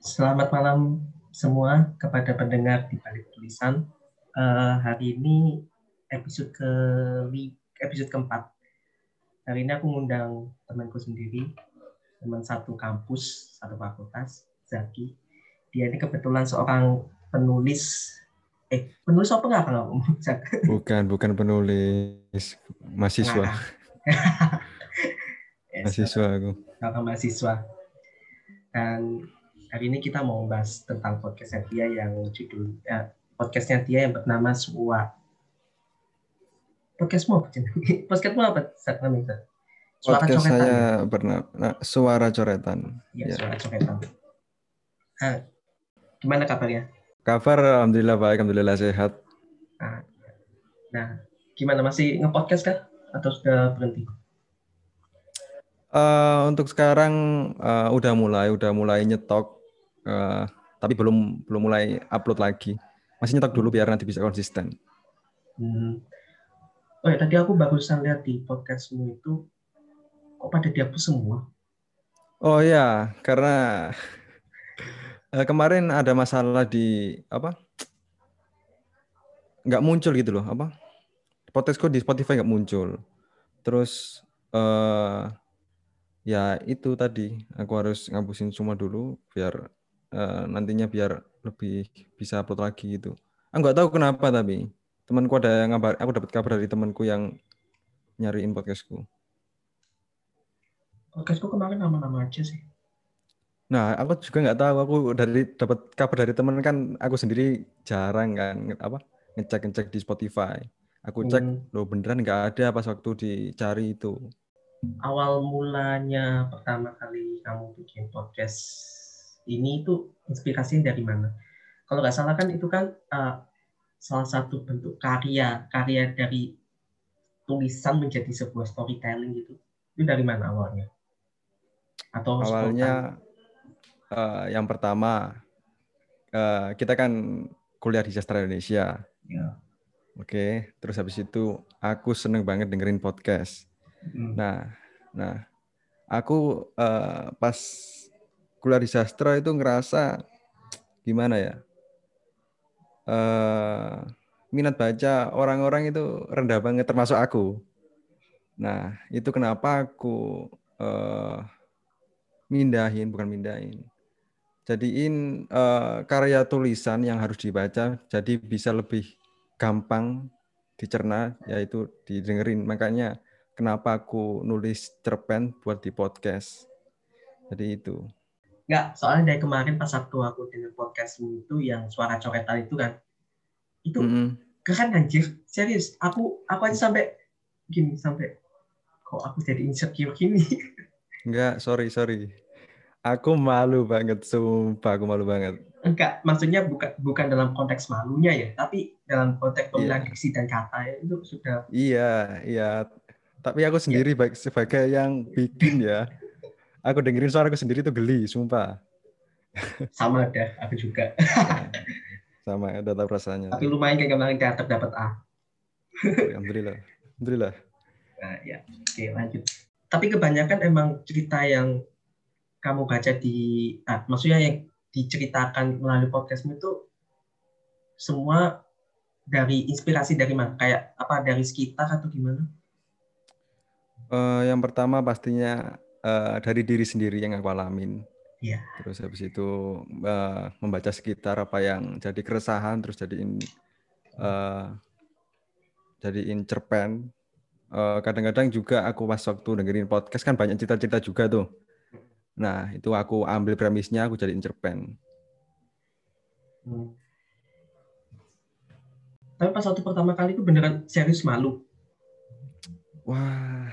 Selamat malam semua kepada pendengar di balik tulisan. Uh, hari ini episode ke episode keempat. Hari ini aku ngundang temanku sendiri, teman satu kampus, satu fakultas, Zaki. Dia ini kebetulan seorang penulis. Eh, penulis apa nggak kalau Bukan, bukan penulis, mahasiswa. Nah. mahasiswa aku. Kakak mahasiswa. Dan hari ini kita mau bahas tentang podcastnya dia yang judul ya, podcastnya dia yang bernama Suwa. Podcastmu apa? Podcastmu apa? Namanya? Suara Podcast coretan. saya bernama nah, Suara Coretan. Ya, ya. Suara Coretan. Nah, gimana kabarnya? Kabar alhamdulillah baik, alhamdulillah sehat. Nah, nah gimana masih ngepodcast kah atau sudah berhenti? Uh, untuk sekarang uh, udah mulai, udah mulai nyetok, uh, tapi belum belum mulai upload lagi. Masih nyetok dulu biar nanti bisa konsisten. Hmm. Oh ya, tadi aku barusan lihat di podcastmu itu kok pada dihapus semua. Oh ya, karena uh, kemarin ada masalah di apa? Nggak muncul gitu loh, apa? Podcastku di Spotify nggak muncul. Terus uh, ya itu tadi aku harus ngapusin semua dulu biar uh, nantinya biar lebih bisa upload lagi gitu. Aku nggak tahu kenapa tapi temanku ada yang ngabar, aku dapat kabar dari temanku yang nyariin podcastku. Podcastku kemarin nama-nama aja sih. Nah, aku juga nggak tahu. Aku dari dapat kabar dari teman kan, aku sendiri jarang kan apa ngecek ngecek di Spotify. Aku cek, hmm. lo beneran nggak ada pas waktu dicari itu awal mulanya pertama kali kamu bikin podcast ini itu inspirasinya dari mana? Kalau nggak salah kan itu kan uh, salah satu bentuk karya karya dari tulisan menjadi sebuah storytelling gitu. Itu dari mana awalnya? Atau awalnya uh, yang pertama uh, kita kan kuliah di sastra Indonesia. Ya. Oke, terus habis itu aku seneng banget dengerin podcast Hmm. Nah, nah, aku uh, pas kuliah di sastra itu ngerasa gimana ya? Uh, minat baca orang-orang itu rendah banget, termasuk aku. Nah, itu kenapa aku uh, mindahin, bukan mindahin. Jadiin uh, karya tulisan yang harus dibaca, jadi bisa lebih gampang dicerna, yaitu didengerin. Makanya kenapa aku nulis cerpen buat di podcast. Jadi itu. Enggak, soalnya dari kemarin pas waktu aku dengar podcastmu itu yang suara coretan itu kan, itu mm -hmm. keren anjir, serius. Aku aku aja sampai gini sampai kok aku jadi insecure gini. Enggak, sorry sorry. Aku malu banget, sumpah aku malu banget. Enggak, maksudnya bukan bukan dalam konteks malunya ya, tapi dalam konteks pemilihan yeah. diksi dan kata ya, itu sudah. Iya, iya. Tapi aku sendiri ya. baik sebagai yang bikin ya. Aku dengerin suara aku sendiri tuh geli, sumpah. Sama ada, aku juga. Sama, ada tahu rasanya. Tapi lumayan kayak kemarin teater dapat A. Alhamdulillah. Alhamdulillah. Nah, ya. Oke, lanjut. Tapi kebanyakan emang cerita yang kamu baca di, ah, maksudnya yang diceritakan melalui podcastmu itu semua dari inspirasi dari mana? Kayak apa dari sekitar atau gimana? Uh, yang pertama pastinya uh, dari diri sendiri yang aku alamin. Iya. Terus habis itu uh, membaca sekitar apa yang jadi keresahan, terus jadiin uh, jadiin cerpen. Uh, kadang-kadang juga aku pas waktu dengerin podcast kan banyak cerita-cerita juga tuh. Nah itu aku ambil premisnya, aku jadiin cerpen. Hmm. Tapi pas waktu pertama kali itu beneran serius malu. Wah,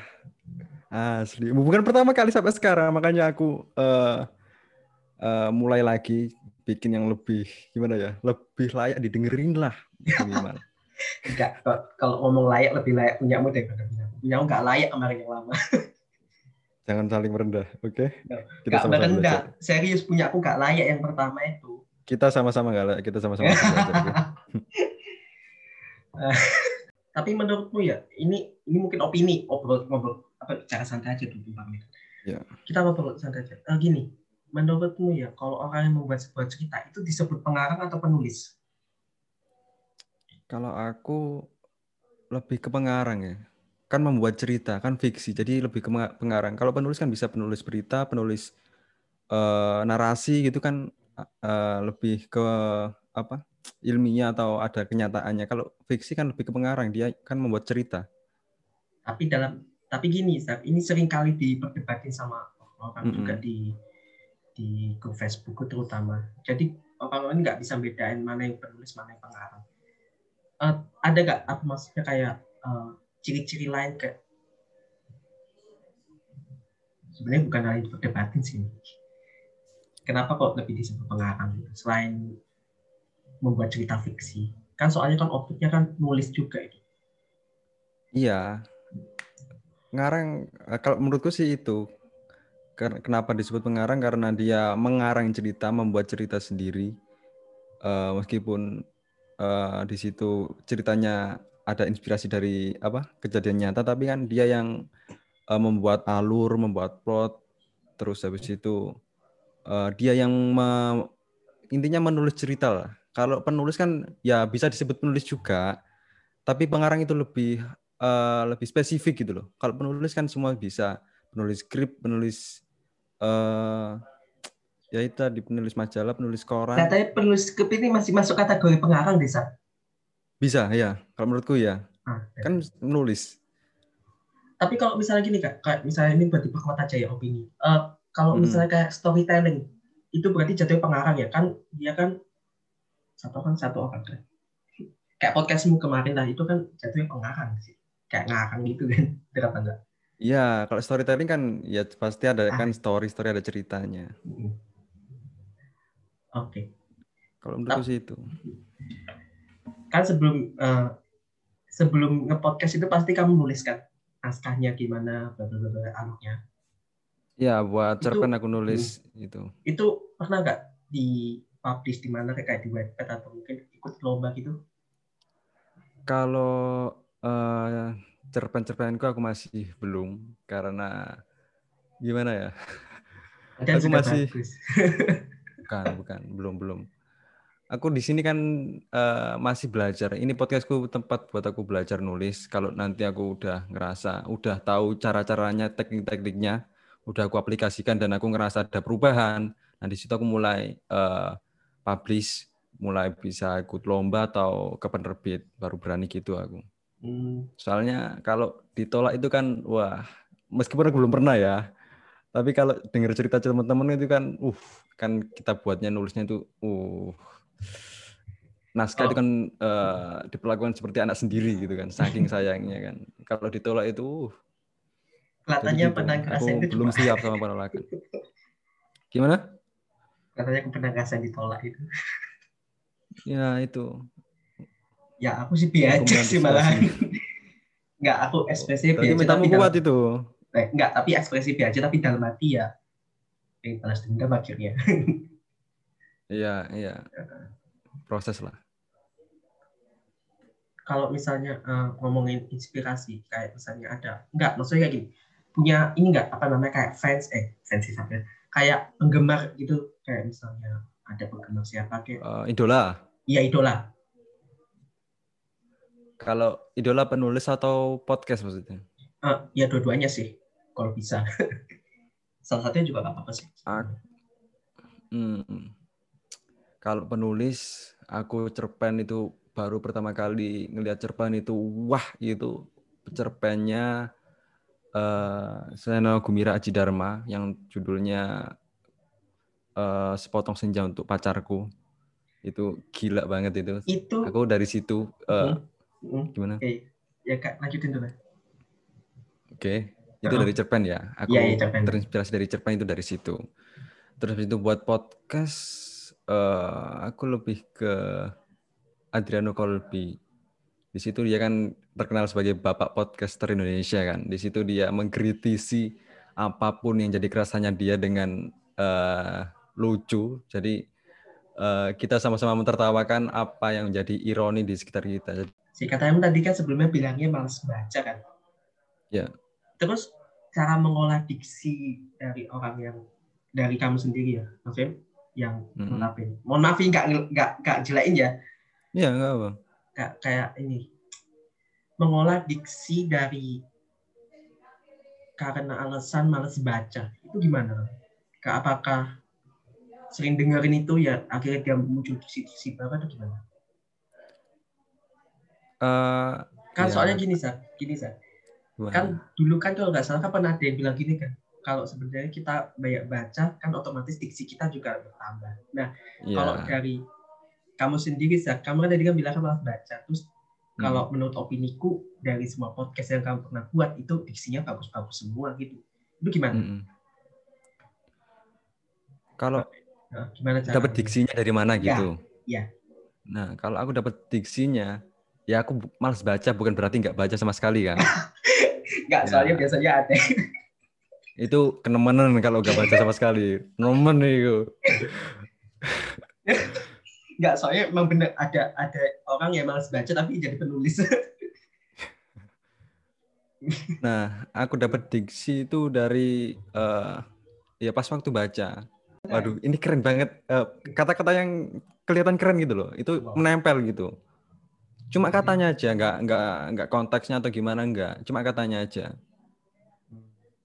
Asli. Bukan pertama kali sampai sekarang, makanya aku uh, uh, mulai lagi bikin yang lebih gimana ya? Lebih layak didengerin lah minimal. Enggak, kalau ngomong layak lebih layak punyamu daripada punyamu. Punyamu enggak layak kemarin yang lama. Jangan saling merendah, oke? Okay? Sama-sama merendah. Serius punya aku enggak layak yang pertama itu. Kita sama-sama enggak layak, kita sama-sama Tapi menurutmu ya, ini ini mungkin opini, obrol ngobrol apa cara santai aja dulu Bang. Ya. Kita ngobrol santai aja. Uh, gini, menurutmu ya kalau orang yang membuat sebuah cerita itu disebut pengarang atau penulis? Kalau aku lebih ke pengarang ya. Kan membuat cerita, kan fiksi. Jadi lebih ke pengarang. Kalau penulis kan bisa penulis berita, penulis uh, narasi gitu kan uh, lebih ke apa? ilmiah atau ada kenyataannya. Kalau fiksi kan lebih ke pengarang, dia kan membuat cerita. Tapi dalam tapi gini, ini sering kali diperdebatin sama orang mm -hmm. juga di di grup Facebook terutama. Jadi orang-orang nggak bisa bedain mana yang penulis, mana yang pengarang. Uh, ada nggak apa maksudnya kayak ciri ciri-ciri lain kayak sebenarnya bukan hal itu perdebatin sih. Kenapa kok lebih disebut pengarang? Selain membuat cerita fiksi, kan soalnya kan outputnya kan nulis juga itu. Iya. Ngarang eh, kalau menurutku sih itu kenapa disebut pengarang karena dia mengarang cerita, membuat cerita sendiri. Uh, meskipun uh, di situ ceritanya ada inspirasi dari apa kejadian nyata, tapi kan dia yang uh, membuat alur, membuat plot, terus habis itu uh, dia yang intinya menulis cerita lah. Kalau penulis kan ya bisa disebut penulis juga, tapi pengarang itu lebih uh, lebih spesifik gitu loh. Kalau penulis kan semua bisa penulis skrip, penulis uh, ya itu di penulis majalah, penulis koran. Katanya penulis skrip ini masih masuk kategori pengarang desa. Bisa ya, kalau menurutku ya. Ah, ya. Kan menulis. Tapi kalau misalnya gini kak, kayak misalnya ini berarti perkuat aja ya opini. Uh, kalau hmm. misalnya kayak storytelling, itu berarti jatuh pengarang ya kan? Dia kan satu kan satu orang kan. Kayak podcastmu kemarin lah itu kan jatuhnya pengarang sih. Kayak ngarang gitu kan, berapa enggak? Iya, kalau storytelling kan ya pasti ada ah. kan story, story ada ceritanya. Oke. Okay. Kalau menurutku sih itu. Kan sebelum uh, sebelum ngepodcast itu pasti kamu nulis kan naskahnya gimana, bla anaknya. Iya, buat cerpen aku nulis hmm. itu. Itu pernah nggak di publish di mana kayak di webpad atau mungkin ikut lomba gitu? Kalau uh, cerpen-cerpenku aku masih belum karena gimana ya? Dan aku masih bukan bukan belum belum. Aku di sini kan uh, masih belajar. Ini podcastku tempat buat aku belajar nulis. Kalau nanti aku udah ngerasa, udah tahu cara-caranya, teknik-tekniknya, udah aku aplikasikan dan aku ngerasa ada perubahan. Nah di situ aku mulai uh, publish, mulai bisa ikut lomba atau ke penerbit, baru berani gitu aku. Hmm. Soalnya kalau ditolak itu kan wah meskipun aku belum pernah ya. Tapi kalau dengar cerita teman-teman itu kan uh kan kita buatnya nulisnya itu uh naskah oh. itu kan uh, diperlakukan seperti anak sendiri gitu kan saking sayangnya kan. Kalau ditolak itu uh, Kelihatannya gitu. pernah ngerasain itu belum siap sama penolakan. Gimana? Katanya ngerasain ditolak itu. Ya itu ya aku sih biasa sih malah nggak aku ekspresi biasa tapi kuat dalam, itu. Eh, nggak tapi ekspresi biasa tapi dalam hati ya. Yang balas dendam akhirnya. Iya iya. Proses lah. Kalau misalnya uh, ngomongin inspirasi kayak misalnya ada nggak maksudnya kayak gini. Punya ini nggak apa namanya kayak fans eh fans sih kayak penggemar gitu kayak misalnya ada penggemar siapa kayak uh, idola. Iya idola kalau idola penulis atau podcast maksudnya? Uh, ya dua-duanya sih, kalau bisa. Salah satunya juga nggak apa-apa sih. hmm. Kalau penulis, aku cerpen itu baru pertama kali ngelihat cerpen itu, wah itu cerpennya uh, Seno Gumira Aji Dharma yang judulnya uh, Sepotong Senja untuk Pacarku. Itu gila banget itu. Itu. Aku dari situ uh, hmm Gimana? Oke, okay. ya kak lanjutin dulu. Oke, okay. itu uh dari cerpen ya. Aku ya, ya, cerpen. terinspirasi dari cerpen itu dari situ. Terus itu buat podcast, uh, aku lebih ke Adriano Colby. Di situ dia kan terkenal sebagai bapak podcaster Indonesia kan. Di situ dia mengkritisi apa pun yang jadi kerasanya dia dengan uh, lucu. Jadi uh, kita sama-sama mentertawakan apa yang menjadi ironi di sekitar kita si katanya tadi kan sebelumnya bilangnya males baca kan ya terus cara mengolah diksi dari orang yang dari kamu sendiri ya, Novem, yang Mm-mm. nerapin. Mohon maaf ini nggak nggak nggak jelain ya, Iya, enggak apa. kayak kayak ini mengolah diksi dari karena alasan malas baca itu gimana? Kak, apakah sering dengerin itu ya akhirnya dia muncul diksi-diksi baru atau gimana? Eh, Kan Ya. soalnya gini Sar, gini Sar. gimana? Kan dulu kan kalau nggak salah kan pernah ada yang bilang gini kan, kalau sebenarnya kita banyak baca kan otomatis diksi kita juga bertambah. Iya. Kalau dari kamu sendiri Sar, kamu kan tadi kan bilang kan malas baca, terus Hmm. kalau menurut opiniku dari semua podcast yang kamu pernah buat itu diksinya bagus-bagus semua gitu. Itu gimana? Mm-mm. Kalau Nah, gimana cara? dapat diksinya dari mana Ya, gitu? ya. Nah, kalau aku dapat diksinya, ya aku malas baca bukan berarti nggak baca sama sekali kan. Nggak, Ya. soalnya biasanya ada. Itu kenemenan kalau nggak baca sama sekali. Nemen itu. Nggak, soalnya emang bener ada ada orang yang malas baca tapi jadi penulis. Nah, aku dapat diksi itu dari eh, ya pas waktu baca. Waduh, ini keren banget. Eh, Kata-kata yang kelihatan keren gitu loh. Itu Wow. menempel gitu. Cuma katanya aja, nggak nggak nggak konteksnya atau gimana nggak. Cuma katanya aja.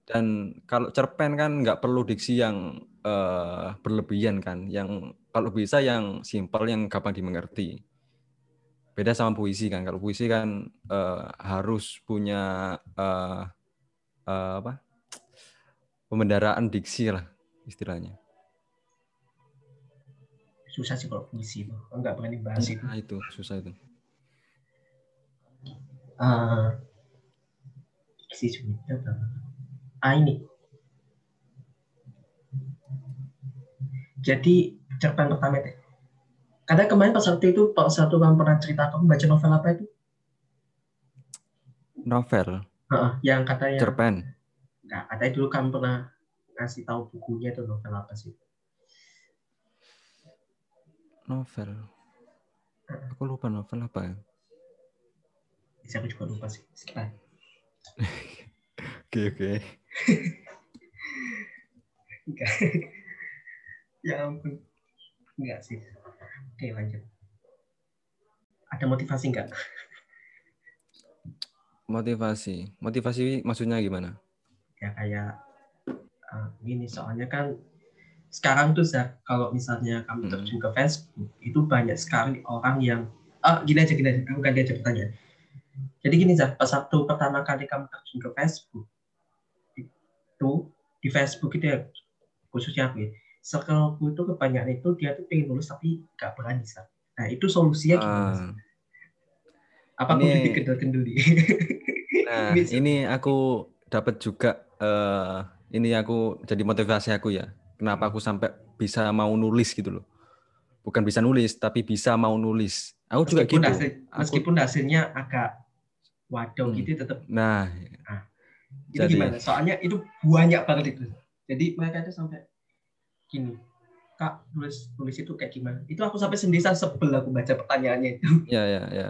Dan kalau cerpen kan nggak perlu diksi yang eh, berlebihan kan. Yang kalau bisa yang simpel, yang gampang dimengerti. Beda sama puisi kan. Kalau puisi kan eh, harus punya eh, eh, apa? Pembendaraan diksi lah istilahnya. Susah sih kalau puisi itu. Nggak berani bahas itu. Nah, itu susah itu. Apa? Ah ini. Jadi cerpen pertama itu. Karena kemarin pas waktu itu pas satu kamu pernah cerita kamu baca novel apa itu? Novel, Heeh, yang katanya cerpen. Nggak, katanya dulu kamu pernah ngasih tahu bukunya itu novel apa sih? Novel. Aku lupa novel apa ya. Bisa aku juga lupa sih. Skip. Oke, oke. Ya ampun. Enggak sih. Oke lanjut. Ada motivasi enggak? Motivasi. Motivasi maksudnya gimana? Ya kayak eh, gini soalnya kan sekarang tuh Zak, kalau misalnya kamu Hmm. terjun ke Facebook itu banyak sekali orang yang ah gini aja gini aja kamu ganti aja pertanyaan. Jadi gini Zak, pas waktu pertama kali kamu terjun ke Facebook itu di Facebook itu ya khususnya aku ya circleku itu kebanyakan itu dia tuh pengen nulis tapi nggak berani Zak. Nah itu solusinya gimana? Zak? Ah, Apa ini- kudu dikendel-kendeli? nah, Ini ini aku dapat juga eh ini aku jadi motivasi aku ya. Kenapa aku sampai bisa mau nulis gitu loh. Bukan bisa nulis, tapi bisa mau nulis. Aku juga meskipun, gitu. hasil, Aku- meskipun hasilnya agak waduh Hmm. gitu tetap Nah, itu Jadi- gimana? Soalnya itu banyak banget itu. Jadi mereka itu sampai gini, kak tulis tulis itu kayak gimana? Itu aku sampai sendiri sebel aku baca pertanyaannya itu. Ya, ya, ya.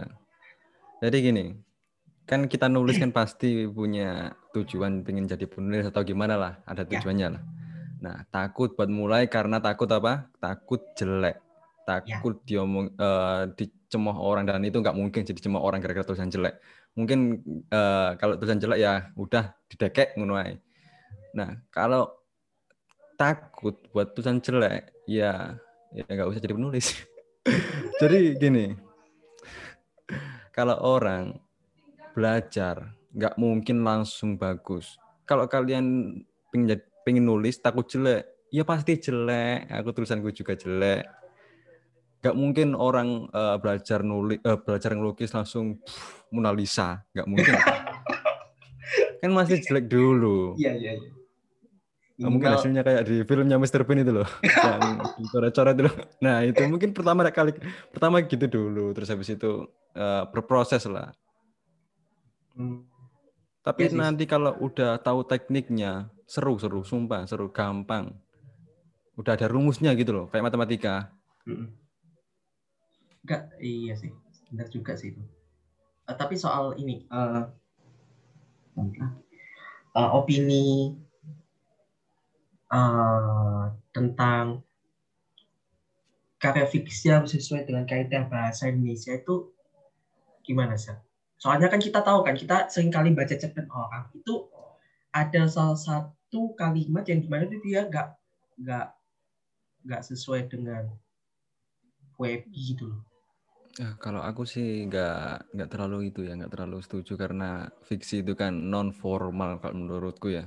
Jadi gini, kan kita nulis kan pasti punya tujuan pengen jadi penulis atau gimana lah, ada Ya. tujuannya lah. Nah, takut buat mulai karena takut apa? Takut jelek, takut diomong, eh, dicemooh orang dan itu nggak mungkin jadi cemooh orang gara-gara tulisan jelek. Mungkin eh, kalau tulisan jelek ya udah didekek ngono. Nah, kalau takut buat tulisan jelek, ya ya nggak usah jadi penulis. jadi gini, kalau orang belajar nggak mungkin langsung bagus. Kalau kalian pengen pengen nulis takut jelek, ya pasti jelek. Aku tulisanku juga jelek. Nggak mungkin orang eh, belajar nulis eh, belajar ngelukis langsung pff, Mona Lisa, nggak mungkin. kan masih jelek dulu. Iya iya. iya. Nggak mungkin hasilnya kayak di filmnya Mr. Bean itu loh, yang dicoret-coret itu loh. Nah itu mungkin pertama kali pertama gitu dulu, terus habis itu eh, berproses lah. Hmm, Tapi sih. nanti kalau udah tahu tekniknya, seru seru, sumpah seru, gampang. Udah ada rumusnya gitu loh, kayak matematika. mm-mm. Enggak, iya sih. Benar juga sih itu. Eh, tapi soal ini, eh, eh, opini uh, tentang karya fiksi yang sesuai dengan kaidah bahasa Indonesia itu gimana sih? Soalnya kan kita tahu kan kita sering kali baca cerpen orang itu ada salah satu kalimat yang gimana itu dia nggak nggak nggak sesuai dengan WP gitu loh. Ya, kalau aku sih nggak nggak terlalu itu ya nggak terlalu setuju karena fiksi itu kan non formal kalau menurutku ya.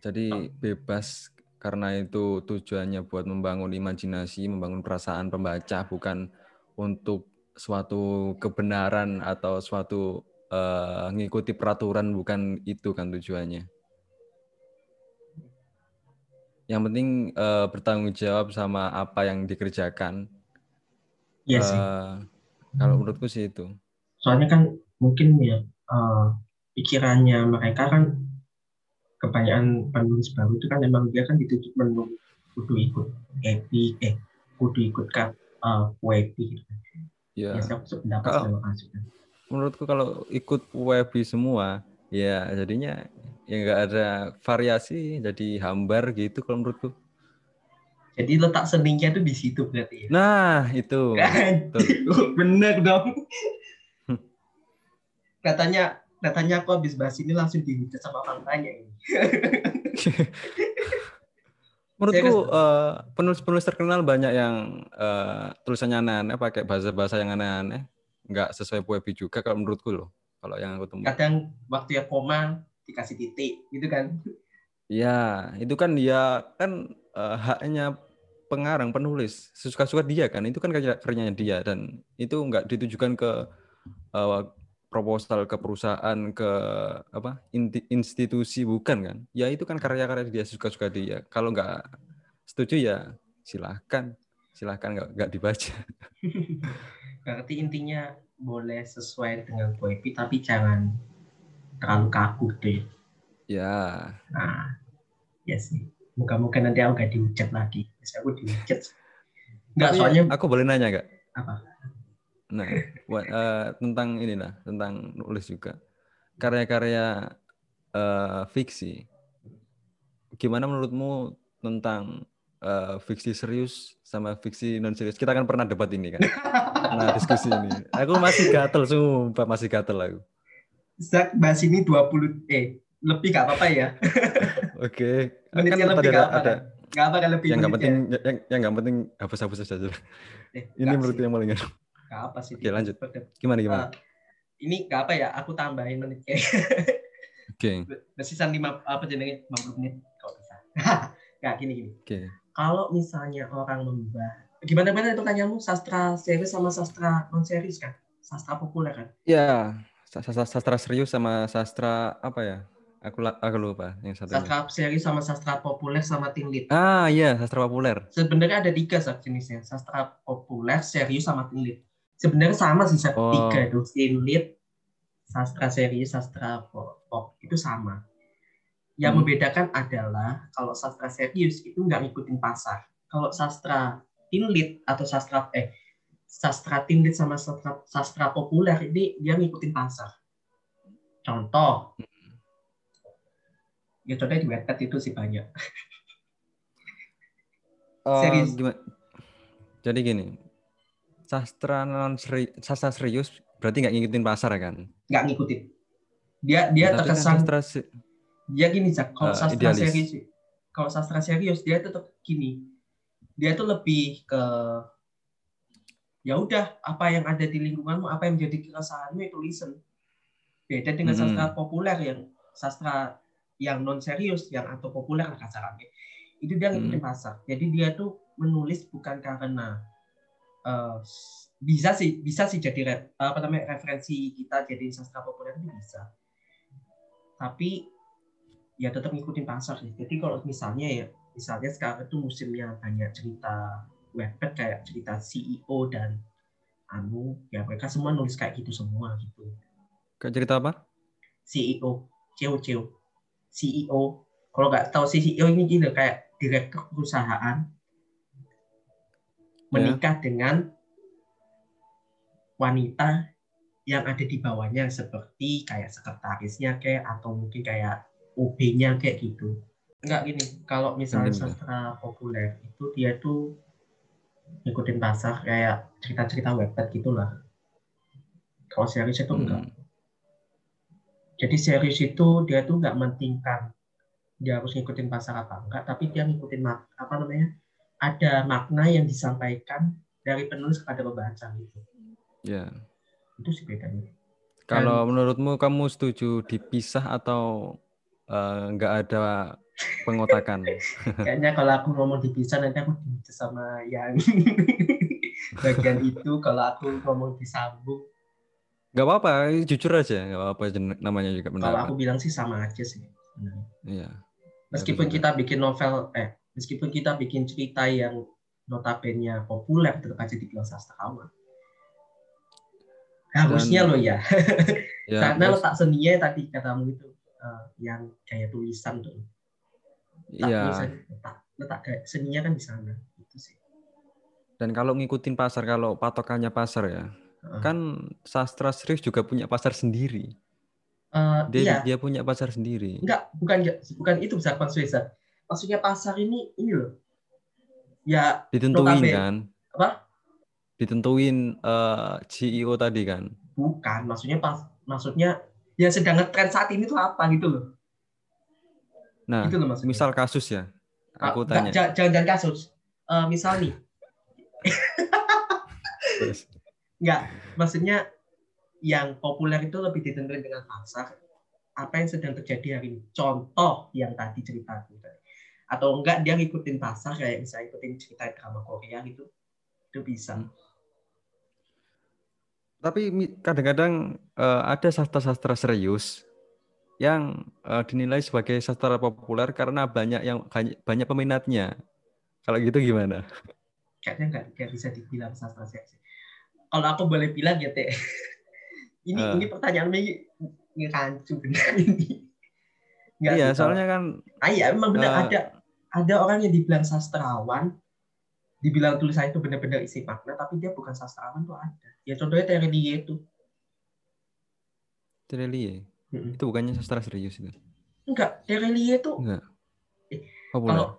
Jadi bebas karena itu tujuannya buat membangun imajinasi, membangun perasaan pembaca, bukan untuk suatu kebenaran atau suatu uh, ngikuti peraturan, bukan itu kan tujuannya. Yang penting uh, bertanggung jawab sama apa yang dikerjakan. Iya sih. Uh, kalau menurutku sih itu. Soalnya kan mungkin ya uh, pikirannya mereka kan kebanyakan penulis baru itu kan memang dia kan ditujuk menulis kudu ikut epi eh kudu ikut kap uh, gitu. Ya. ya kalau, menurutku kalau ikut WP semua ya jadinya ya nggak ada variasi jadi hambar gitu kalau menurutku. Jadi letak seninya itu di situ berarti ya. Nah, itu. Bener dong. Katanya katanya aku habis bahas ini langsung dihujat sama orang tanya ini. Menurutku uh, penulis-penulis terkenal banyak yang uh, tulisannya aneh-aneh pakai bahasa-bahasa yang aneh-aneh, nggak sesuai puebi juga kalau menurutku loh. Kalau yang aku temui. Kadang waktu ya koma dikasih titik, gitu kan? Ya, itu kan dia kan uh, haknya pengarang penulis sesuka-suka dia kan itu kan karyanya dia dan itu nggak ditujukan ke uh, proposal ke perusahaan ke apa institusi bukan kan? Ya itu kan karya-karya dia suka-suka dia. Kalau nggak setuju ya silahkan. Silahkan nggak nggak dibaca. Berarti intinya boleh sesuai dengan poepi tapi jangan terlalu kaku deh. Ya. Nah ya sih. Muka-muka nanti aku nggak dihujat lagi Bisa aku dihujat nggak soalnya aku boleh nanya nggak apa Nah, uh, tentang inilah, tentang nulis juga. Karya-karya uh, fiksi. Gimana menurutmu tentang uh, fiksi serius sama fiksi non serius? Kita kan pernah debat ini kan. Nah, diskusi ini. Aku masih gatel sumpah, masih gatel aku. Zak bahas ini 20 eh lebih gak apa-apa ya. Oke. Okay. Menitnya kan lebih gak apa-apa. Ada, gak apa kan lebih yang nggak penting yang yang nggak penting hapus-hapus saja. Eh, ini menurut yang paling Gak apa sih. Oke lanjut. Gimana gimana? Uh, ini gak apa ya? Aku tambahin menit kayak. Oke. Okay. Bersisa lima apa jenenge 50 menit kalau bisa. Gak gini gini. Oke. Okay. Kalau misalnya orang membahas gimana mana itu tanyamu sastra serius sama sastra non serius kan? Sastra populer kan? Iya. Sastra, sastra serius sama sastra apa ya? Aku aku lupa yang satu. Sastra serius sama sastra populer sama tinglit. Ah iya, sastra populer. Sebenarnya ada tiga jenisnya, sastra populer, serius sama tinglit sebenarnya sama sih oh. tiga itu lead sastra serius sastra pop itu sama yang hmm. membedakan adalah kalau sastra serius itu nggak ngikutin pasar kalau sastra teen lead atau sastra eh sastra teen lead sama sastra sastra populer ini dia ngikutin pasar contoh ya contohnya di website itu sih banyak uh, serius jadi gini sastra non seri, sastra serius berarti nggak ngikutin pasar kan? Nggak ngikutin. Dia dia berarti terkesan kan sastra, dia gini cak kalau uh, sastra idealis. serius kalau sastra serius dia tetap gini dia tuh lebih ke ya udah apa yang ada di lingkunganmu apa yang menjadi keresahanmu itu listen beda dengan hmm. sastra populer yang sastra yang non serius yang atau populer kasarannya itu dia ngikutin hmm. pasar. Jadi dia tuh menulis bukan karena uh, bisa sih bisa sih jadi apa namanya referensi kita jadi sastra populer itu bisa. Tapi ya tetap ngikutin pasar sih. Jadi kalau misalnya ya misalnya sekarang itu musimnya banyak cerita webpad kayak cerita CEO dan anu ya mereka semua nulis kayak gitu semua gitu. Kayak cerita apa? CEO CEO CEO CEO kalau nggak tahu CEO ini gitu kayak direktur perusahaan menikah yeah. dengan wanita yang ada di bawahnya seperti kayak sekretarisnya kayak atau mungkin kayak OB-nya kayak gitu. Enggak gini, kalau misalnya sastra populer itu dia tuh ngikutin pasar kayak cerita-cerita webpad gitulah. Kalau series itu enggak. Hmm. Jadi series itu dia tuh nggak mentingkan dia harus ngikutin pasar apa enggak, tapi dia ngikutin apa namanya ada makna yang disampaikan dari penulis kepada pembaca gitu. Ya. Itu sih bedanya. Kalau menurutmu kamu setuju dipisah atau eh, nggak ada pengotakan? Kayaknya kalau aku ngomong dipisah nanti aku dipisah sama yang bagian itu. Kalau aku ngomong disambung, Nggak apa-apa, jujur aja, nggak apa-apa namanya juga kalau pendapat. aku bilang sih sama aja sih. Iya. Meskipun betul. kita bikin novel, eh, meskipun kita bikin cerita yang notabene populer, tetap aja dibilang sastrawan. Harusnya Dan- loh ya. Ya, Karena letak seninya tadi katamu itu eh, yang kayak tulisan tuh. Letak Iya. tulisan, letak, letak kayak seninya kan di sana. Itu sih. Dan kalau ngikutin pasar, kalau patokannya pasar ya, Kan sastra serius juga punya pasar sendiri. Eh, Dia iya, dia punya pasar sendiri. enggak, bukan bukan itu besar maksudnya. Maksudnya pasar ini ini loh. Ya, Ditentuin kan? apa? Ditentuin eh, CEO tadi kan. Bukan, maksudnya pas maksudnya yang sedang ngetren saat ini tuh apa gitu loh. Nah, Itu loh maksudnya. misal kasus ya, Ah, aku tanya. jangan, jangan, jangan kasus. Eh, misal nih, Terus, enggak, maksudnya yang populer itu lebih ditentuin dengan pasar. Apa yang sedang terjadi hari ini? Contoh yang tadi cerita aku tadi. Atau enggak dia ngikutin pasar kayak misalnya ikutin cerita drama Korea gitu. Itu bisa. Tapi kadang-kadang eh, ada sastra-sastra serius yang eh, dinilai sebagai sastra populer karena banyak yang banyak, peminatnya. Kalau gitu gimana? Kayaknya enggak, enggak bisa dibilang sastra seksi. Kalau aku boleh bilang ya teh. ini Eh. ini pertanyaan ini rancu benar ini. Enggak iya, kalau- soalnya kan Ah iya, memang benar Eh. ada ada orang yang dibilang sastrawan, dibilang tulisan itu benar-benar isi makna, tapi dia bukan sastrawan tuh ada. Ya contohnya Terelie itu. Terelie itu bukannya sastra serius itu. Enggak, Terelie itu Enggak. Eh, Populer. kalau Nah, aku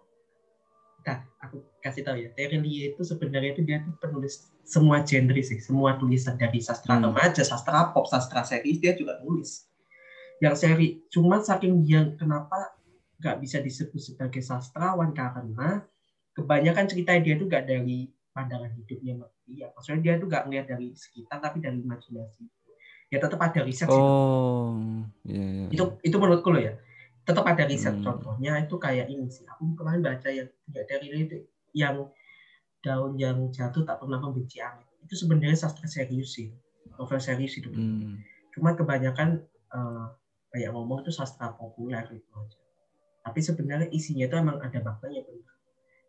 kasih tahu ya, Terelie itu sebenarnya itu dia tuh penulis semua genre sih, semua tulisan dari sastra Hmm. remaja, sastra pop, sastra series dia juga nulis. Yang seri, cuman saking dia kenapa nggak bisa disebut sebagai sastrawan karena kebanyakan cerita dia itu nggak dari pandangan hidupnya dia. Maksudnya dia tuh nggak ngeliat dari sekitar tapi dari imajinasi. Ya tetap ada riset sih. Oh, iya iya. Itu itu menurutku loh ya. Tetap ada riset Hmm. contohnya itu kayak ini sih. Aku kemarin baca yang ya dari itu yang daun yang jatuh tak pernah membenci angin. Itu sebenarnya sastra serius sih. Novel serius itu. Hmm. Cuma kebanyakan eh, kayak ngomong itu sastra populer gitu aja. Tapi sebenarnya isinya itu emang ada maknanya benar.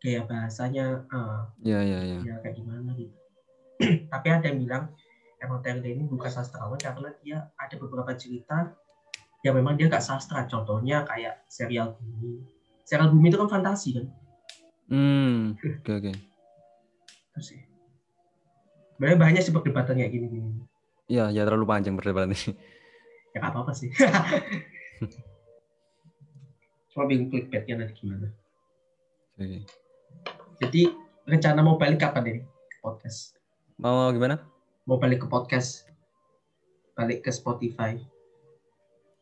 Kayak bahasanya eh, Iya iya iya. ya kayak gimana gitu. Tapi ada yang bilang emang Terry ini bukan sastrawan karena dia ada beberapa cerita yang memang dia nggak sastra. Contohnya kayak serial Bumi. Serial Bumi itu kan fantasi kan. Hmm. Oke oke. Itu sih. Sebenarnya banyak sih perdebatan kayak gini-gini. Iya, ya terlalu panjang perdebatan ini. Ya nggak apa-apa sih. Cuma bingung clickbaitnya nanti gimana. Oke. Jadi rencana mau balik kapan ini ke podcast? Mau gimana? Mau balik ke podcast? Balik ke Spotify?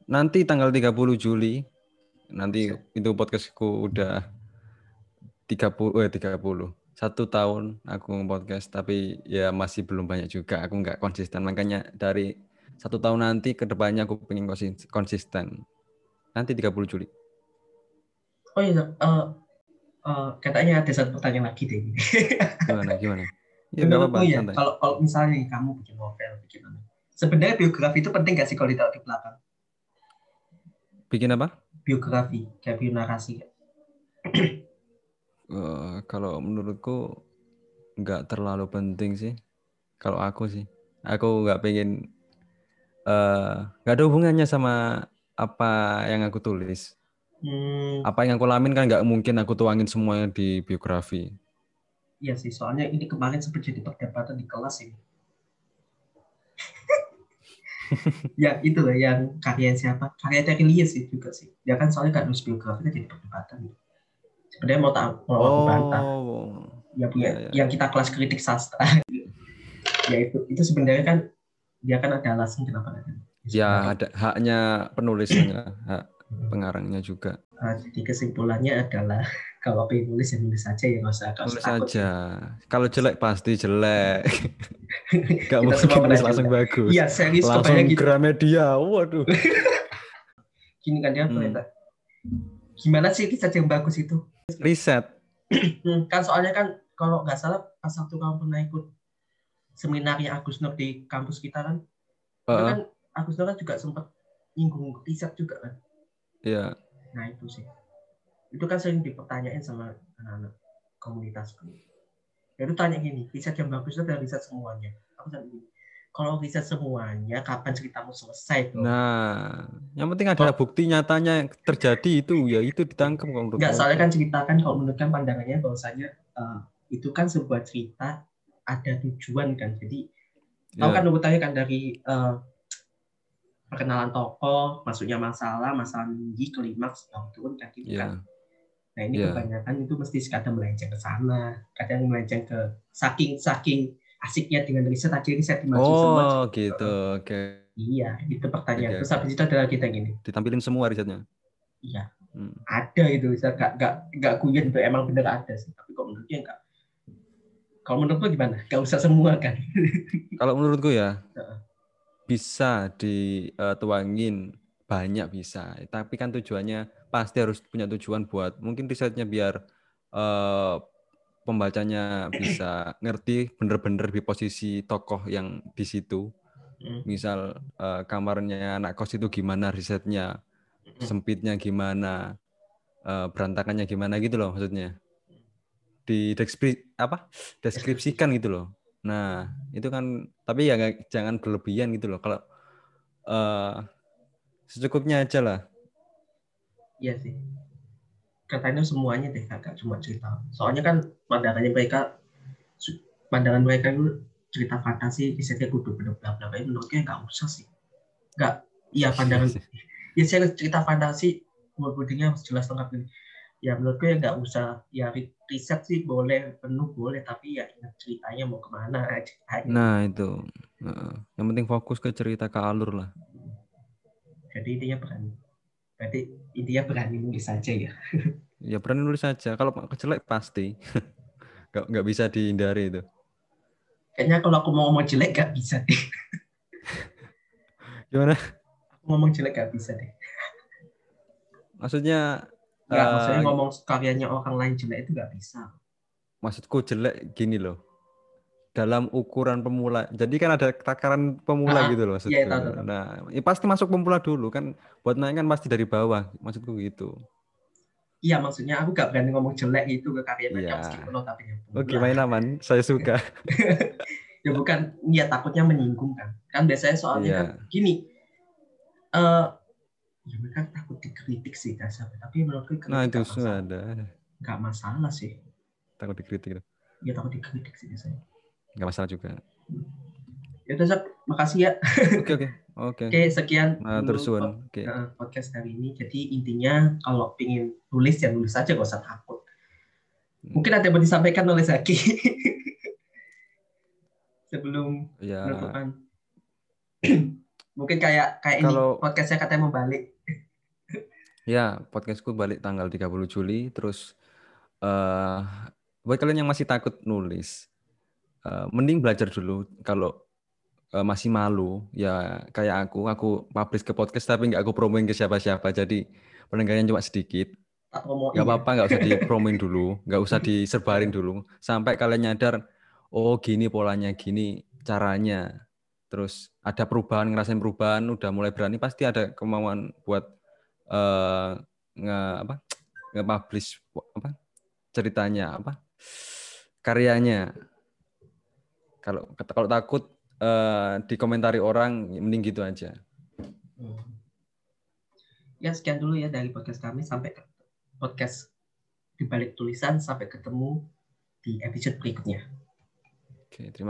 Nanti tanggal 30 Juli nanti itu podcastku udah 30 eh 30 satu tahun aku podcast tapi ya masih belum banyak juga aku nggak konsisten makanya dari satu tahun nanti ke depannya aku pengen konsis- konsisten nanti 30 Juli Oh iya, eh, eh, katanya ada satu pertanyaan lagi deh. gimana gimana ya Menurutmu ya, kalau kalau misalnya kamu bikin novel, bikin apa? Sebenarnya biografi itu penting gak sih kalau ditaruh di belakang? bikin apa Biografi, kayak bio narasi. Eh, kalau menurutku nggak terlalu penting sih. Kalau aku sih. Aku nggak pengen eh, nggak ada hubungannya sama apa yang aku tulis. Hmm, apa yang aku lamin kan nggak mungkin aku tuangin semuanya di biografi. Iya sih, soalnya ini kemarin sempat jadi perdebatan di kelas ini. ya itu loh yang karya siapa? Karya Terilius sih juga sih. Dia kan soalnya kan nulis biografi kan jadi perdebatan sebenarnya mau tak mau aku bantah Oh. ya punya Ya, ya. yang kita kelas kritik sastra ya itu itu sebenarnya kan dia kan ada alasan kenapa ada Ya ada haknya penulisnya, hak pengarangnya juga. Nah, jadi kesimpulannya adalah kalau pengen nulis ya nulis saja ya nggak usah nggak usah Tulis takut. aja. Kalau jelek pasti jelek. Gak Kita mungkin nulis langsung jelek. bagus. Iya serius langsung gitu. Gramedia. Waduh. Gini kan dia Hmm. komentar. Gimana sih kisah yang bagus itu? Riset. Hmm, kan soalnya kan kalau nggak salah pas waktu kamu pernah ikut seminarnya Agus Nur di kampus kita kan, itu Heeh, kan Agus Nur kan juga sempat nyinggung riset juga kan. Iya. Nah itu sih. Itu kan sering dipertanyain sama anak-anak komunitasku. Ya itu tanya gini, riset yang bagus itu adalah riset semuanya. Aku bilang gini, kalau riset semuanya, kapan ceritamu selesai tuh? Nah, yang penting ada bukti nyatanya yang terjadi itu ya itu ditangkap kalau menurut Enggak, soalnya kan cerita kan kalau menurut kan pandangannya bahwasanya eh, itu kan sebuah cerita ada tujuan kan. Jadi tahu Ya, kan urutannya kan dari eh, perkenalan tokoh, masuknya masalah, masalah tinggi, klimaks, yang turun kan gitu ya. kan. Nah ini Iya. kebanyakan itu mesti kadang melenceng ke sana, kadang melenceng ke saking saking asiknya dengan riset akhirnya riset dimaju semua. Oh, gitu. Oke. Iya, itu pertanyaan. Oke, Terus habis itu adalah kita gini, Ditampilin semua risetnya. iya Hmm. ada itu, saya gak gak gak guyon itu emang bener ada sih. Tapi kok menurutnya enggak. Kalau menurutku gimana? Gak usah semua kan? Kalau menurutku ya bisa dituangin banyak bisa, tapi kan tujuannya pasti harus punya tujuan buat mungkin risetnya biar eh, pembacanya bisa ngerti bener-bener di posisi tokoh yang di situ. Hmm. Misal eh, kamarnya anak kos itu gimana risetnya, sempitnya gimana, eh, berantakannya gimana gitu loh maksudnya. Di deskri apa? Deskripsikan gitu loh. Nah, itu kan tapi ya nggak- jangan berlebihan gitu loh. Kalau eh, secukupnya aja lah. Iya sih. Katanya semuanya deh, gak cuma cerita. Soalnya kan pandangannya mereka, pandangan mereka itu cerita fantasi, risetnya kudu bener bla bla bla. Menurutnya nggak usah sih. Nggak, iya pandangan ya saya cerita fantasi wordingnya harus jelas lengkap ini ya menurutku ya nggak usah ya ri- riset sih boleh penuh boleh tapi ya ingat ceritanya mau ke mana ceritanya Nah, itu. Yang penting fokus ke cerita ke alur lah. jadi intinya berani berarti intinya berani nulis saja ya Ya berani nulis saja. Kalau jelek pasti. nggak nggak bisa dihindari itu. kayaknya kalau aku mau ngomong jelek gak bisa deh Gimana? aku ngomong jelek gak bisa deh Maksudnya nggak eh, maksudnya ngomong karyanya orang lain jelek itu gak bisa maksudku jelek gini loh. Dalam ukuran pemula. Jadi kan ada takaran pemula Ah, gitu loh maksudku. iya, tahu, tahu, tahu. Nah, ya pasti masuk pemula dulu kan. Buat naik kan pasti dari bawah. Maksudku gitu. iya maksudnya aku gak berani ngomong jelek itu ke karya mereka Iya. meskipun notabene Oke, pemula. main aman. Saya suka. ya bukan ya takutnya menyinggung kan kan biasanya soalnya Iya. kan gini eh ya mereka takut dikritik sih dasarnya tapi menurutku kritik Nah, itu nggak masalah. sudah ada. nggak masalah sih Takut dikritik. ya takut dikritik sih biasanya Nggak masalah juga. ya udah Zak, makasih ya Oke, oke. Oke. oke sekian dulu terus pod- Oke. eh, podcast hari ini jadi intinya kalau pingin nulis ya nulis aja gak usah takut mungkin ada yang mau disampaikan oleh Zaki sebelum Ya. penutupan mungkin kayak kayak ini Kalau- podcastnya katanya mau balik Ya, podcastku balik tanggal 30 Juli. Terus eh buat kalian yang masih takut nulis, eh, mending belajar dulu. Kalau eh, masih malu, ya kayak aku, aku publish ke podcast tapi nggak aku promoin ke siapa-siapa. Jadi pendengarnya cuma sedikit. Nggak ya. apa-apa, nggak usah dipromoin dulu, nggak usah disebarin dulu. Sampai kalian nyadar, oh gini polanya, gini caranya. Terus ada perubahan, ngerasain perubahan, udah mulai berani, pasti ada kemauan buat eh nge apa nge-publish apa ceritanya apa karyanya. Kalau kalau takut eh dikomentari orang, mending gitu aja. Hmm. Ya sekian dulu ya dari podcast kami sampai ke podcast di balik tulisan sampai ketemu di episode berikutnya. Oke, terima